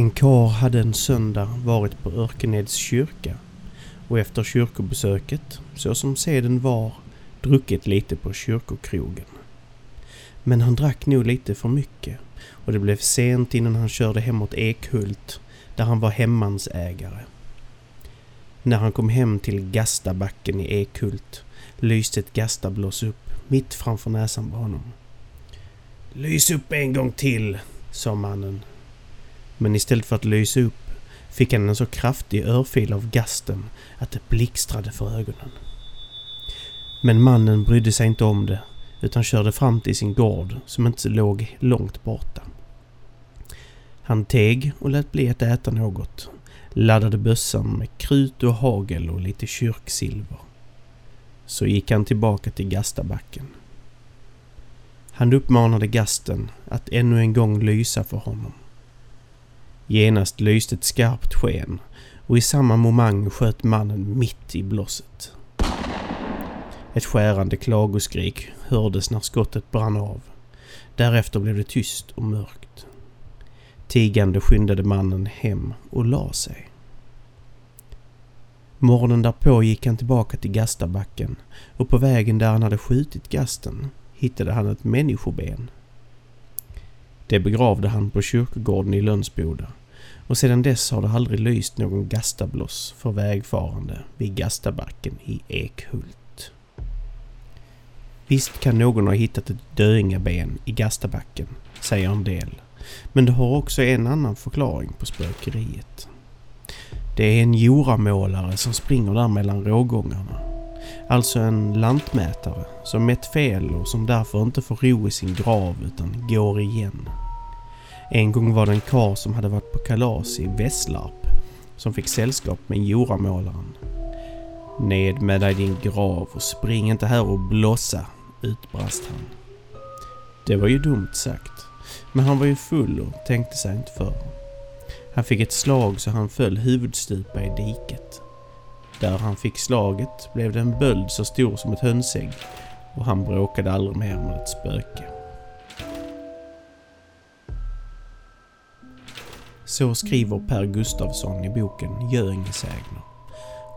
En kar hade en söndag varit på Örkeneds kyrka och efter kyrkobesöket, så som seden var, druckit lite på kyrkokrogen. Men han drack nog lite för mycket och det blev sent innan han körde hemåt Ekhult där han var hemmansägare. När han kom hem till Gastabacken i Ekhult lyste ett gastablås upp mitt framför näsan på honom. Lys upp en gång till, sa mannen. Men istället för att lysa upp fick han en så kraftig örfil av gasten att det blixtrade för ögonen. Men mannen brydde sig inte om det utan körde fram till sin gård som inte låg långt borta. Han teg och lät bli att äta något, laddade bössan med krut och hagel och lite kyrksilver. Så gick han tillbaka till Gastabacken. Han uppmanade gasten att ännu en gång lysa för honom. Genast lyste ett skarpt sken och i samma momang sköt mannen mitt i blåset. Ett skärande klagoskrik hördes när skottet brann av. Därefter blev det tyst och mörkt. Tigande skyndade mannen hem och la sig. Morgonen därpå gick han tillbaka till Gastabacken och på vägen där han hade skjutit gasten hittade han ett människoben. Det begravde han på kyrkogården i Lönsboda och sedan dess har det aldrig lyst någon gastabloss för vägfarande vid Gastabacken i Ekhult. Visst kan någon ha hittat ett döingaben i Gastabacken, säger en del. Men det har också en annan förklaring på spökeriet. Det är en joramålare som springer där mellan rågångarna. Alltså en lantmätare som mätt fel och som därför inte får ro i sin grav utan går igen. En gång var det en kar som hade varit på kalas i Västlarp som fick sällskap med joramålaren. Ned med dig din grav och spring inte här och blossa, utbrast han. Det var ju dumt sagt, men han var ju full och tänkte sig inte för. Han fick ett slag så han föll huvudstupa i diket. Där han fick slaget blev det en böld så stor som ett hönsägg och han bråkade aldrig mer med ett spöke. Så skriver Per Gustavsson i boken Göingesägner.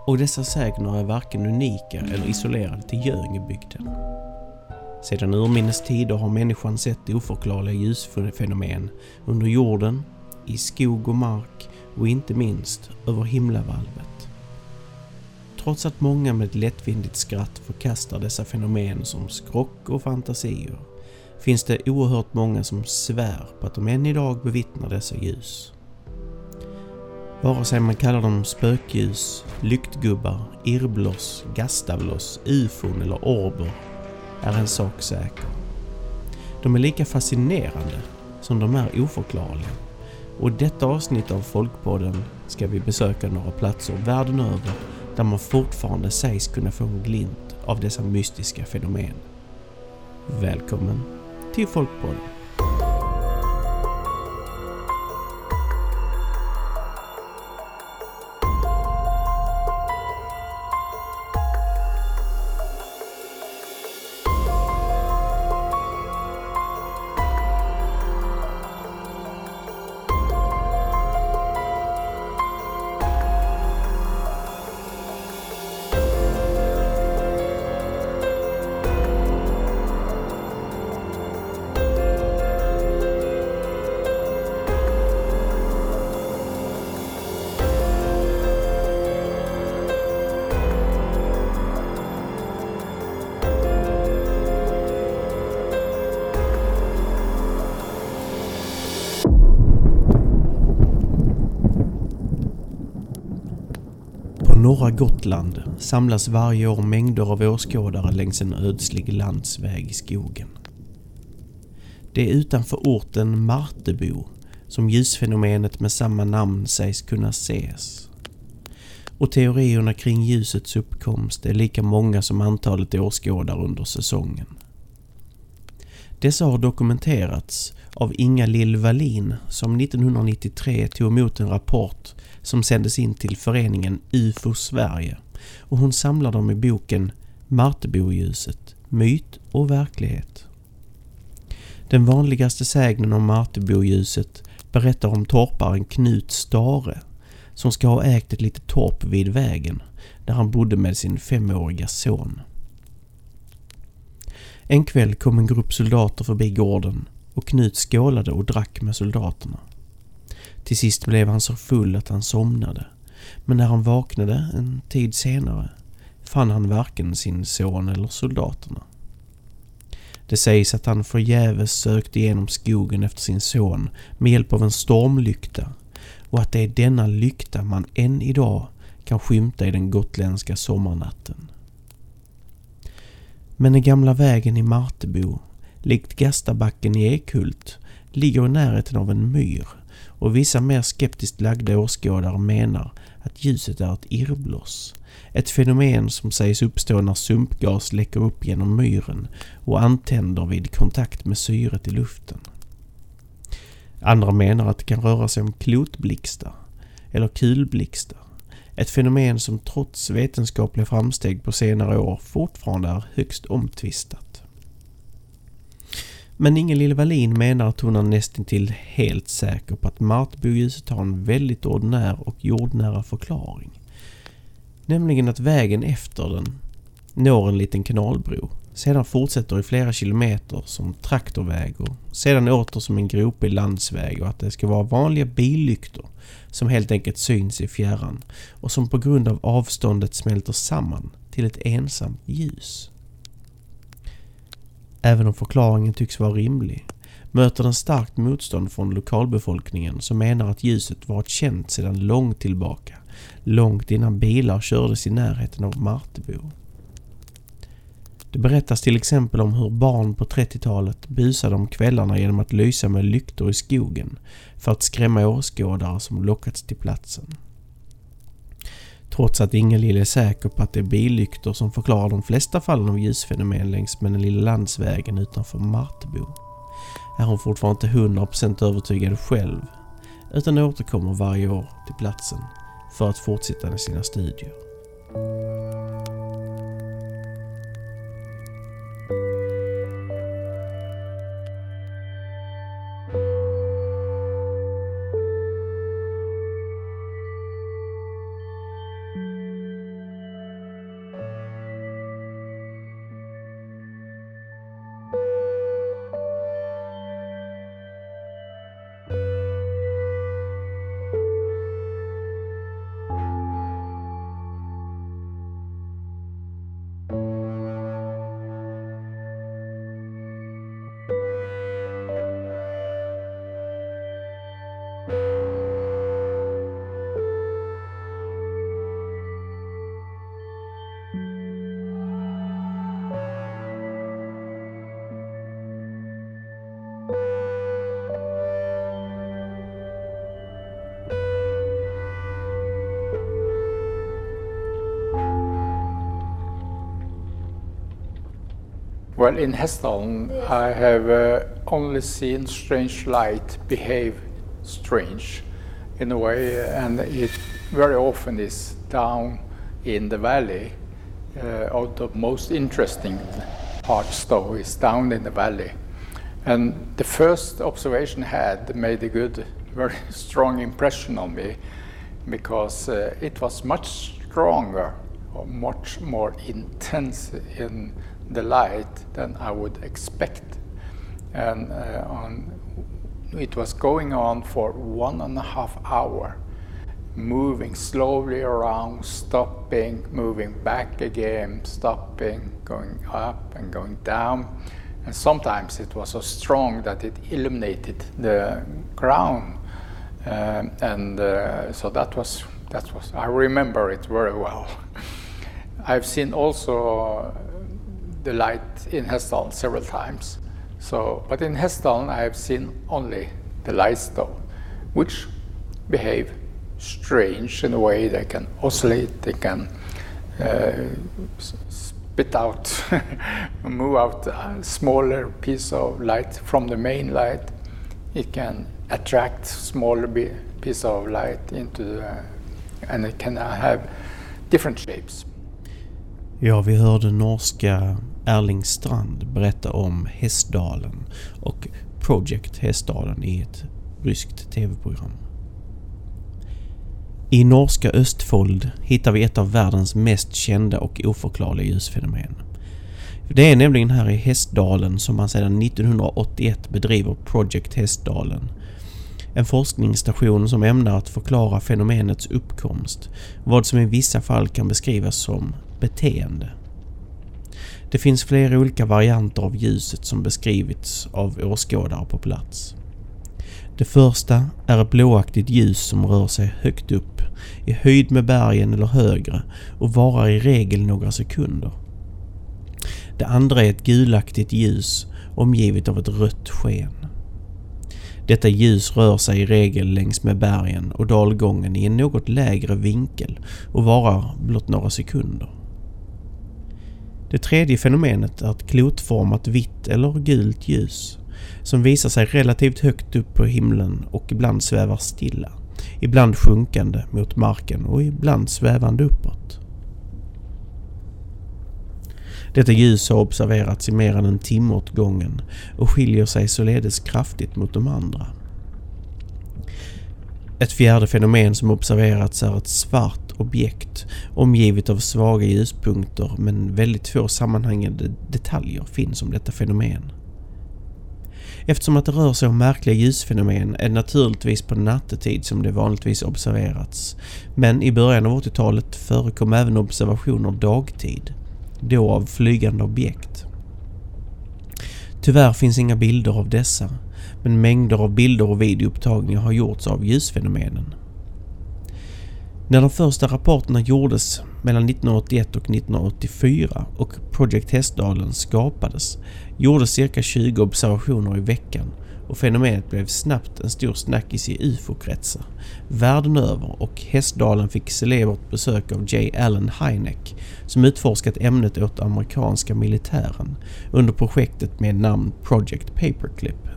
Och dessa sägner är varken unika eller isolerade till Göingebygden. Sedan urminnes tider har människan sett oförklarliga ljusfenomen under jorden, i skog och mark och inte minst över himlavalvet. Trots att många med ett lättvindigt skratt förkastar dessa fenomen som skrock och fantasier finns det oerhört många som svär på att de än idag bevittnar dessa ljus. Vare sig man kallar dem spökljus, lyktgubbar, irrbloss, gastavloss, ufon eller orber är en sak säker. De är lika fascinerande som de är oförklarliga. Och i detta avsnitt av Folkpodden ska vi besöka några platser världen över där man fortfarande sägs kunna få en glimt av dessa mystiska fenomen. Välkommen till Folkpodden! Norra Gotland samlas varje år mängder av åskådare längs en ödslig landsväg i skogen. Det är utanför orten Martebo som ljusfenomenet med samma namn sägs kunna ses. Och teorierna kring ljusets uppkomst är lika många som antalet åskådare under säsongen. Dessa har dokumenterats av Inga Lill Wallin som 1993 tog emot en rapport som sändes in till föreningen UFO Sverige och hon samlar dem i boken Marteboljuset, myt och verklighet. Den vanligaste sägnen om Marteboljuset berättar om torparen Knut Stare som ska ha ägt ett litet torp vid vägen där han bodde med sin femåriga son. En kväll kom en grupp soldater förbi gården och Knut skålade och drack med soldaterna. Till sist blev han så full att han somnade. Men när han vaknade en tid senare fann han varken sin son eller soldaterna. Det sägs att han förgäves sökte igenom skogen efter sin son med hjälp av en stormlykta och att det är denna lykta man än idag kan skymta i den gotländska sommarnatten. Men den gamla vägen i Martebo, likt Gastabacken i Ekhult, ligger i närheten av en myr och vissa mer skeptiskt lagda åskådare menar att ljuset är ett irrbloss. Ett fenomen som sägs uppstå när sumpgas läcker upp genom myren och antänder vid kontakt med syret i luften. Andra menar att det kan röra sig om klotblixtar eller kulblixtar. Ett fenomen som trots vetenskapliga framsteg på senare år fortfarande är högst omtvistat. Men Inger Lille Wallin menar att hon är nästintill helt säker på att Martboljuset har en väldigt ordinär och jordnära förklaring. Nämligen att vägen efter den når en liten kanalbro. Sedan fortsätter i flera kilometer som traktorväg och sedan åter som en gropig landsväg och att det ska vara vanliga billyktor som helt enkelt syns i fjärran och som på grund av avståndet smälter samman till ett ensamt ljus. Även om förklaringen tycks vara rimlig möter den starkt motstånd från lokalbefolkningen som menar att ljuset varit känt sedan långt tillbaka, långt innan bilar kördes i närheten av Martebo. Det berättas till exempel om hur barn på 30-talet busade om kvällarna genom att lysa med lyktor i skogen för att skrämma åskådare som lockats till platsen. Trots att Ingelill är säker på att det är billyktor som förklarar de flesta fallen av ljusfenomen längs med den lilla landsvägen utanför Martebo är hon fortfarande inte 100% övertygad själv utan återkommer varje år till platsen för att fortsätta med sina studier. Well, in Hesdalen, I have uh, only seen strange light behave strange in a way, and it very often is down in the valley. Uh, of the most interesting parts, though, is down in the valley. And the first observation had made a good, very strong impression on me because uh, it was much stronger or much more intense in the light than I would expect. And uh, on, it was going on for one and a half hour, moving slowly around, stopping, moving back again, stopping, going up and going down. And sometimes it was so strong that it illuminated the ground. Um, and uh, so that was, that was, I remember it very well. I've seen also the light in Hesdalen several times. So, but in Hesdalen I have seen only the lights though, which behave strange in a way they can oscillate, they can uh, spit out, move out a smaller piece of light from the main light. It can attract smaller piece of light into the, and it can have different shapes. Ja, vi hörde norska Erling Strand berätta om Hästdalen och Project Hästdalen i ett ryskt tv-program. I norska Östfold hittar vi ett av världens mest kända och oförklarliga ljusfenomen. Det är nämligen här i Hästdalen som man sedan 1981 bedriver Project Hästdalen. En forskningsstation som ämnar att förklara fenomenets uppkomst, vad som i vissa fall kan beskrivas som beteende. Det finns flera olika varianter av ljuset som beskrivits av åskådare på plats. Det första är ett blåaktigt ljus som rör sig högt upp, i höjd med bergen eller högre och varar i regel några sekunder. Det andra är ett gulaktigt ljus omgivet av ett rött sken. Detta ljus rör sig i regel längs med bergen och dalgången i en något lägre vinkel och varar blott några sekunder. Det tredje fenomenet är ett klotformat vitt eller gult ljus som visar sig relativt högt upp på himlen och ibland svävar stilla. Ibland sjunkande mot marken och ibland svävande uppåt. Detta ljus har observerats i mer än en timme åt gången och skiljer sig således kraftigt mot de andra. Ett fjärde fenomen som observerats är ett svart objekt omgivet av svaga ljuspunkter men väldigt få sammanhängande detaljer finns om detta fenomen. Eftersom att det rör sig om märkliga ljusfenomen är det naturligtvis på nattetid som det vanligtvis observerats. Men i början av 80-talet förekom även observationer dagtid, då av flygande objekt. Tyvärr finns inga bilder av dessa, men mängder av bilder och videoupptagningar har gjorts av ljusfenomenen. När de första rapporterna gjordes mellan 1981 och 1984 och Project Hästdalen skapades gjordes cirka 20 observationer i veckan och fenomenet blev snabbt en stor snackis i ufo-kretsar världen över och Hästdalen fick celebert besök av J. Allen Hynek som utforskat ämnet åt amerikanska militären under projektet med namn Project Paperclip.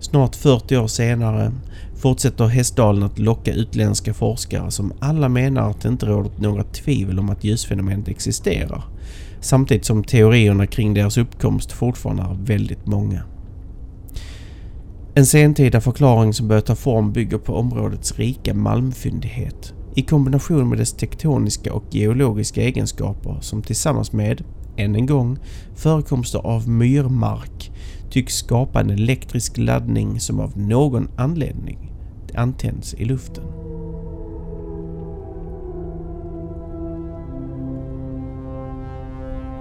Snart 40 år senare fortsätter Hästdalen att locka utländska forskare som alla menar att det inte råder några tvivel om att ljusfenomenet existerar. Samtidigt som teorierna kring deras uppkomst fortfarande är väldigt många. En sentida förklaring som börjar ta form bygger på områdets rika malmfyndighet i kombination med dess tektoniska och geologiska egenskaper som tillsammans med, än en gång, förekomster av myrmark tycks skapa en elektrisk laddning som av någon anledning antänds i luften.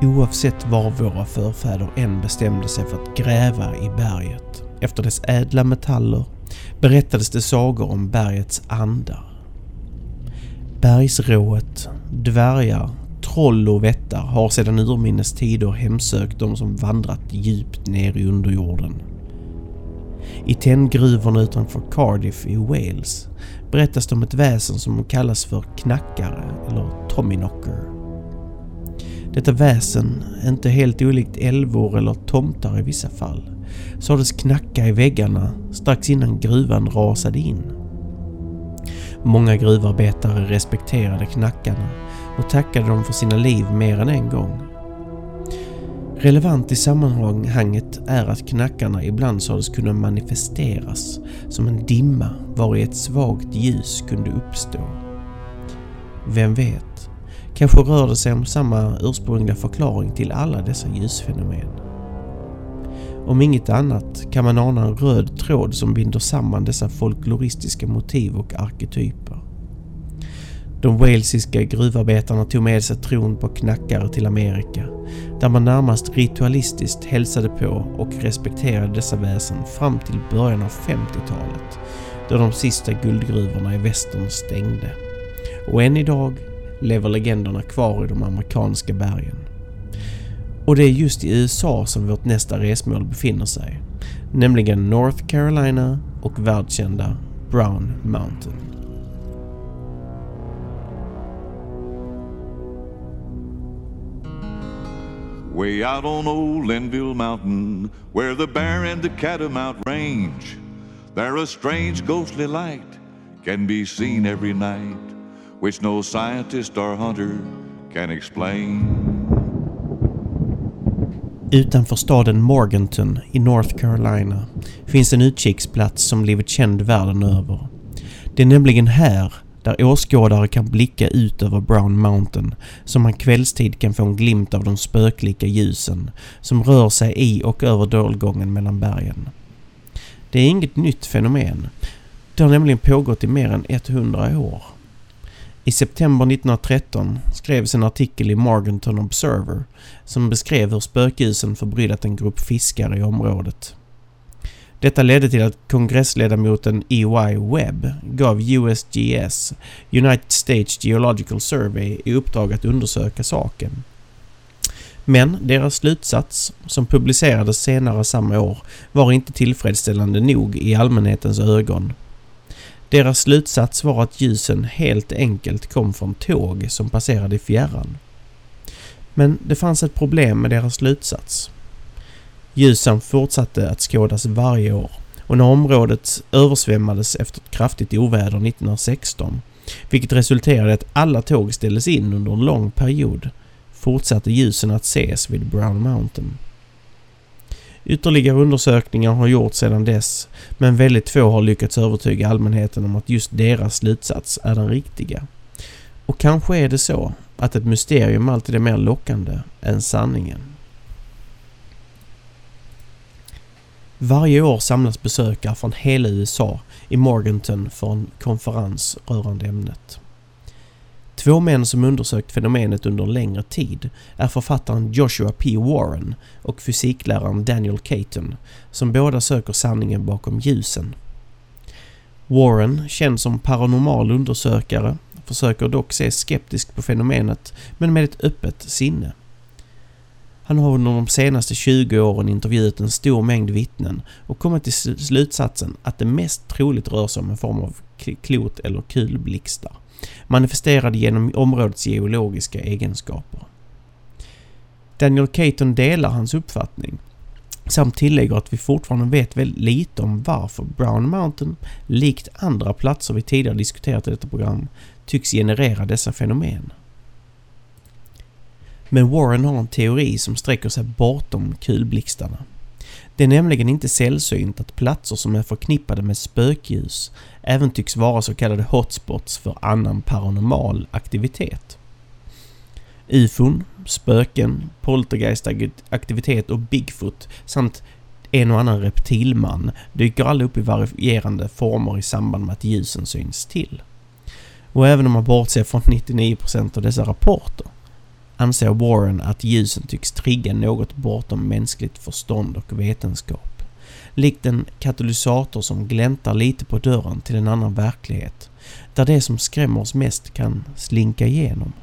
Oavsett var våra förfäder än bestämde sig för att gräva i berget efter dess ädla metaller berättades det sagor om bergets andar. Bergsrået, dvärgar, troll och vättar har sedan urminnes tider hemsökt de som vandrat djupt ner i underjorden. I tenngruvorna utanför Cardiff i Wales berättas det om ett väsen som kallas för knackare eller tommyknocker. Detta väsen är inte helt olikt älvor eller tomtar i vissa fall. Sades knacka i väggarna strax innan gruvan rasade in. Många gruvarbetare respekterade knackarna och tackade dem för sina liv mer än en gång. Relevant i sammanhanget är att knackarna ibland sades kunna manifesteras som en dimma var i ett svagt ljus kunde uppstå. Vem vet, kanske rör det sig om samma ursprungliga förklaring till alla dessa ljusfenomen. Om inget annat kan man ana en röd tråd som binder samman dessa folkloristiska motiv och arketyper. De walesiska gruvarbetarna tog med sig tron på knackare till Amerika, där man närmast ritualistiskt hälsade på och respekterade dessa väsen fram till början av 50-talet, då de sista guldgruvorna i västern stängde. Och än idag lever legenderna kvar i de amerikanska bergen. Och det är just i USA som vårt nästa resmål befinner sig, nämligen North Carolina och världskända Brown Mountain. Way out on old Linville Mountain, where the bear and the catamount range, there a strange ghostly light can be seen every night, which no scientist or hunter can explain. Utanför staden Morganton i North Carolina finns en utkiksplats som blivit känd världen över. Det är nämligen här där åskådare kan blicka ut över Brown Mountain som man kvällstid kan få en glimt av de spöklika ljusen som rör sig i och över dalgången mellan bergen. Det är inget nytt fenomen. Det har nämligen pågått i mer än 100 år. I september 1913 skrevs en artikel i Morganton Observer som beskrev hur spökljusen förbryllat en grupp fiskare i området. Detta ledde till att kongressledamoten E.Y. Webb gav USGS, United States Geological Survey, i uppdrag att undersöka saken. Men deras slutsats, som publicerades senare samma år, var inte tillfredsställande nog i allmänhetens ögon. Deras slutsats var att ljusen helt enkelt kom från tåg som passerade i fjärran. Men det fanns ett problem med deras slutsats. Ljusen fortsatte att skådas varje år och när området översvämmades efter ett kraftigt oväder 1916, vilket resulterade i att alla tåg ställdes in under en lång period, fortsatte ljusen att ses vid Brown Mountain. Ytterligare undersökningar har gjorts sedan dess, men väldigt få har lyckats övertyga allmänheten om att just deras slutsats är den riktiga. Och kanske är det så att ett mysterium alltid är mer lockande än sanningen. Varje år samlas besökare från hela USA i Morganton för en konferens rörande ämnet. Två män som undersökt fenomenet under en längre tid är författaren Joshua P. Warren och fysikläraren Daniel Caton som båda söker sanningen bakom ljusen. Warren, känd som paranormal undersökare, försöker dock se skeptiskt på fenomenet men med ett öppet sinne. Han har under de senaste 20 åren intervjuat en stor mängd vittnen och kommit till slutsatsen att det mest troligt rör sig om en form av klot eller kulblixtar manifesterade genom områdets geologiska egenskaper. Daniel Caton delar hans uppfattning samt tillägger att vi fortfarande vet väldigt lite om varför Brown Mountain, likt andra platser vi tidigare diskuterat i detta program, tycks generera dessa fenomen. Men Warren har en teori som sträcker sig bortom kulblixtarna. Det är nämligen inte sällsynt att platser som är förknippade med spökljus även tycks vara så kallade hotspots för annan paranormal aktivitet. UFOn, spöken, poltergeistaktivitet och Bigfoot samt en och annan reptilman dyker alla upp i varierande former i samband med att ljusen syns till. Och även om man bortser från 99% av dessa rapporter anser Warren att ljusen tycks trigga något bortom mänskligt förstånd och vetenskap. Likt en katalysator som gläntar lite på dörren till en annan verklighet, där det som skrämmer oss mest kan slinka igenom.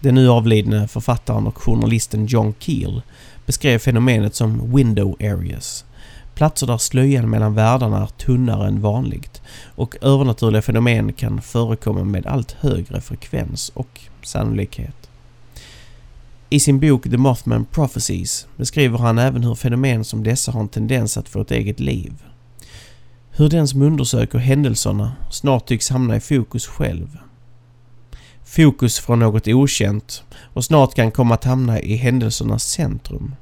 Den nu avlidne författaren och journalisten John Keel beskrev fenomenet som window areas, platser där slöjan mellan världarna är tunnare än vanligt och övernaturliga fenomen kan förekomma med allt högre frekvens och sannolikhet. I sin bok The Mothman Prophecies beskriver han även hur fenomen som dessa har en tendens att få ett eget liv. Hur den som undersöker händelserna snart tycks hamna i fokus själv. Fokus från något okänt och snart kan komma att hamna i händelsernas centrum.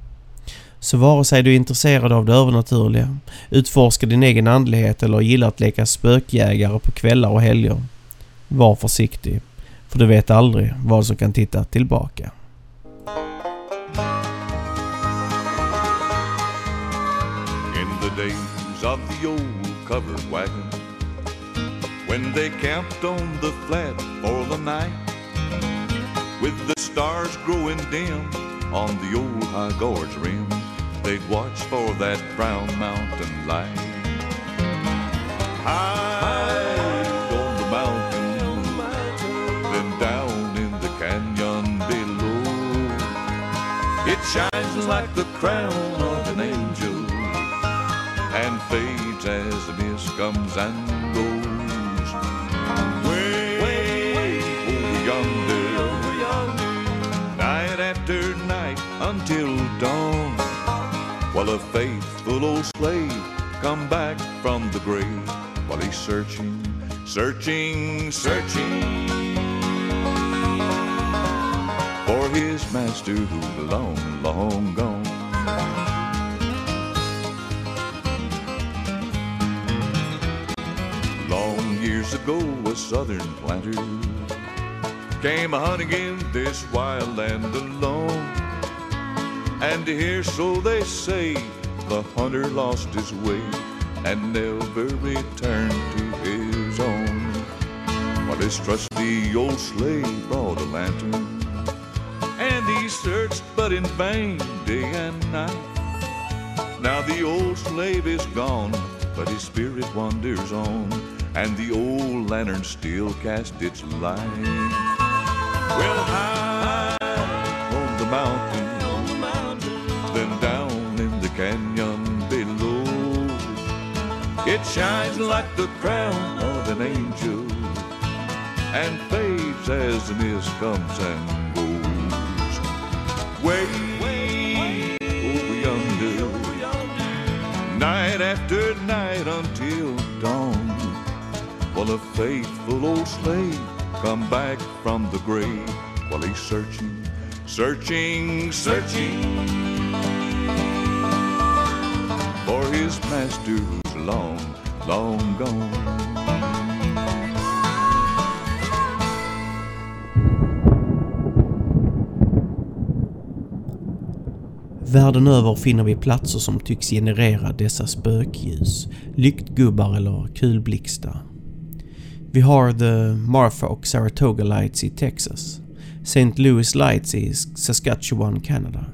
Så vare sig du är intresserad av det övernaturliga, utforskar din egen andlighet eller gillar att leka spökjägare på kvällar och helger, var försiktig. För du vet aldrig vad som kan titta tillbaka. In the days of the old covered wagon When they camped on the flat for the night With the stars growing dim on the old high gorge rim They'd watch for that brown mountain light High shines like the crown of an angel and fades as the mist comes and goes. Way, way over yonder, over yonder, night after night until dawn, while a faithful old slave come back from the grave while he's searching, searching, searching his master who's long, long gone. Long years ago, a southern planter came hunting in this wild land alone. And here, so they say, the hunter lost his way and never returned to his own. But his trusty old slave brought a lantern, searched but in vain day and night. Now the old slave is gone, but his spirit wanders on, and the old lantern still casts its light. Well, high on the mountain, then down in the canyon below, it shines like the crown of an angel, and fades as the mist comes and. Way over yonder, night after night until dawn. Well, a faithful old slave come back from the grave while he's searching, searching, searching for his master who's long, long gone. Världen över finner vi platser som tycks generera dessa spökljus, lyktgubbar eller kulblixtar. Vi har The Marfa och Saratoga Lights i Texas, St. Louis Lights i Saskatchewan, Kanada,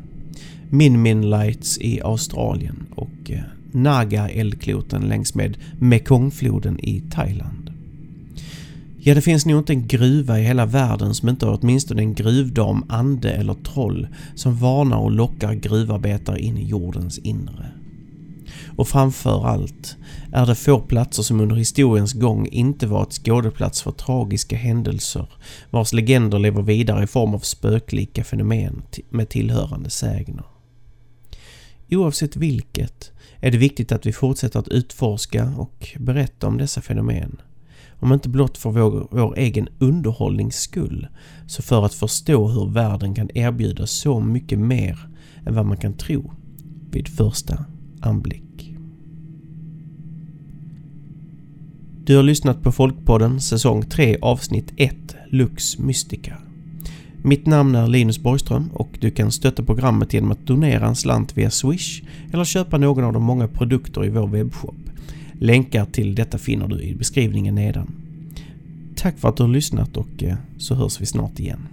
Min Min Lights i Australien och eh, Naga-eldkloten längs med Mekongfloden i Thailand. Ja, det finns nog inte en gruva i hela världen som inte har åtminstone en gruvdam, ande eller troll som varnar och lockar gruvarbetare in i jordens inre. Och framför allt är det få platser som under historiens gång inte varit skådeplats för tragiska händelser vars legender lever vidare i form av spöklika fenomen med tillhörande sägner. Oavsett vilket är det viktigt att vi fortsätter att utforska och berätta om dessa fenomen. Om inte blott för vår, vår egen underhållnings skull, så för att förstå hur världen kan erbjuda så mycket mer än vad man kan tro vid första anblick. Du har lyssnat på Folkpodden säsong 3 avsnitt 1 Lux Mystica. Mitt namn är Linus Borgström och du kan stötta programmet genom att donera en slant via Swish eller köpa någon av de många produkter i vår webbshop. Länkar till detta finner du i beskrivningen nedan. Tack för att du har lyssnat och eh, så hörs vi snart igen.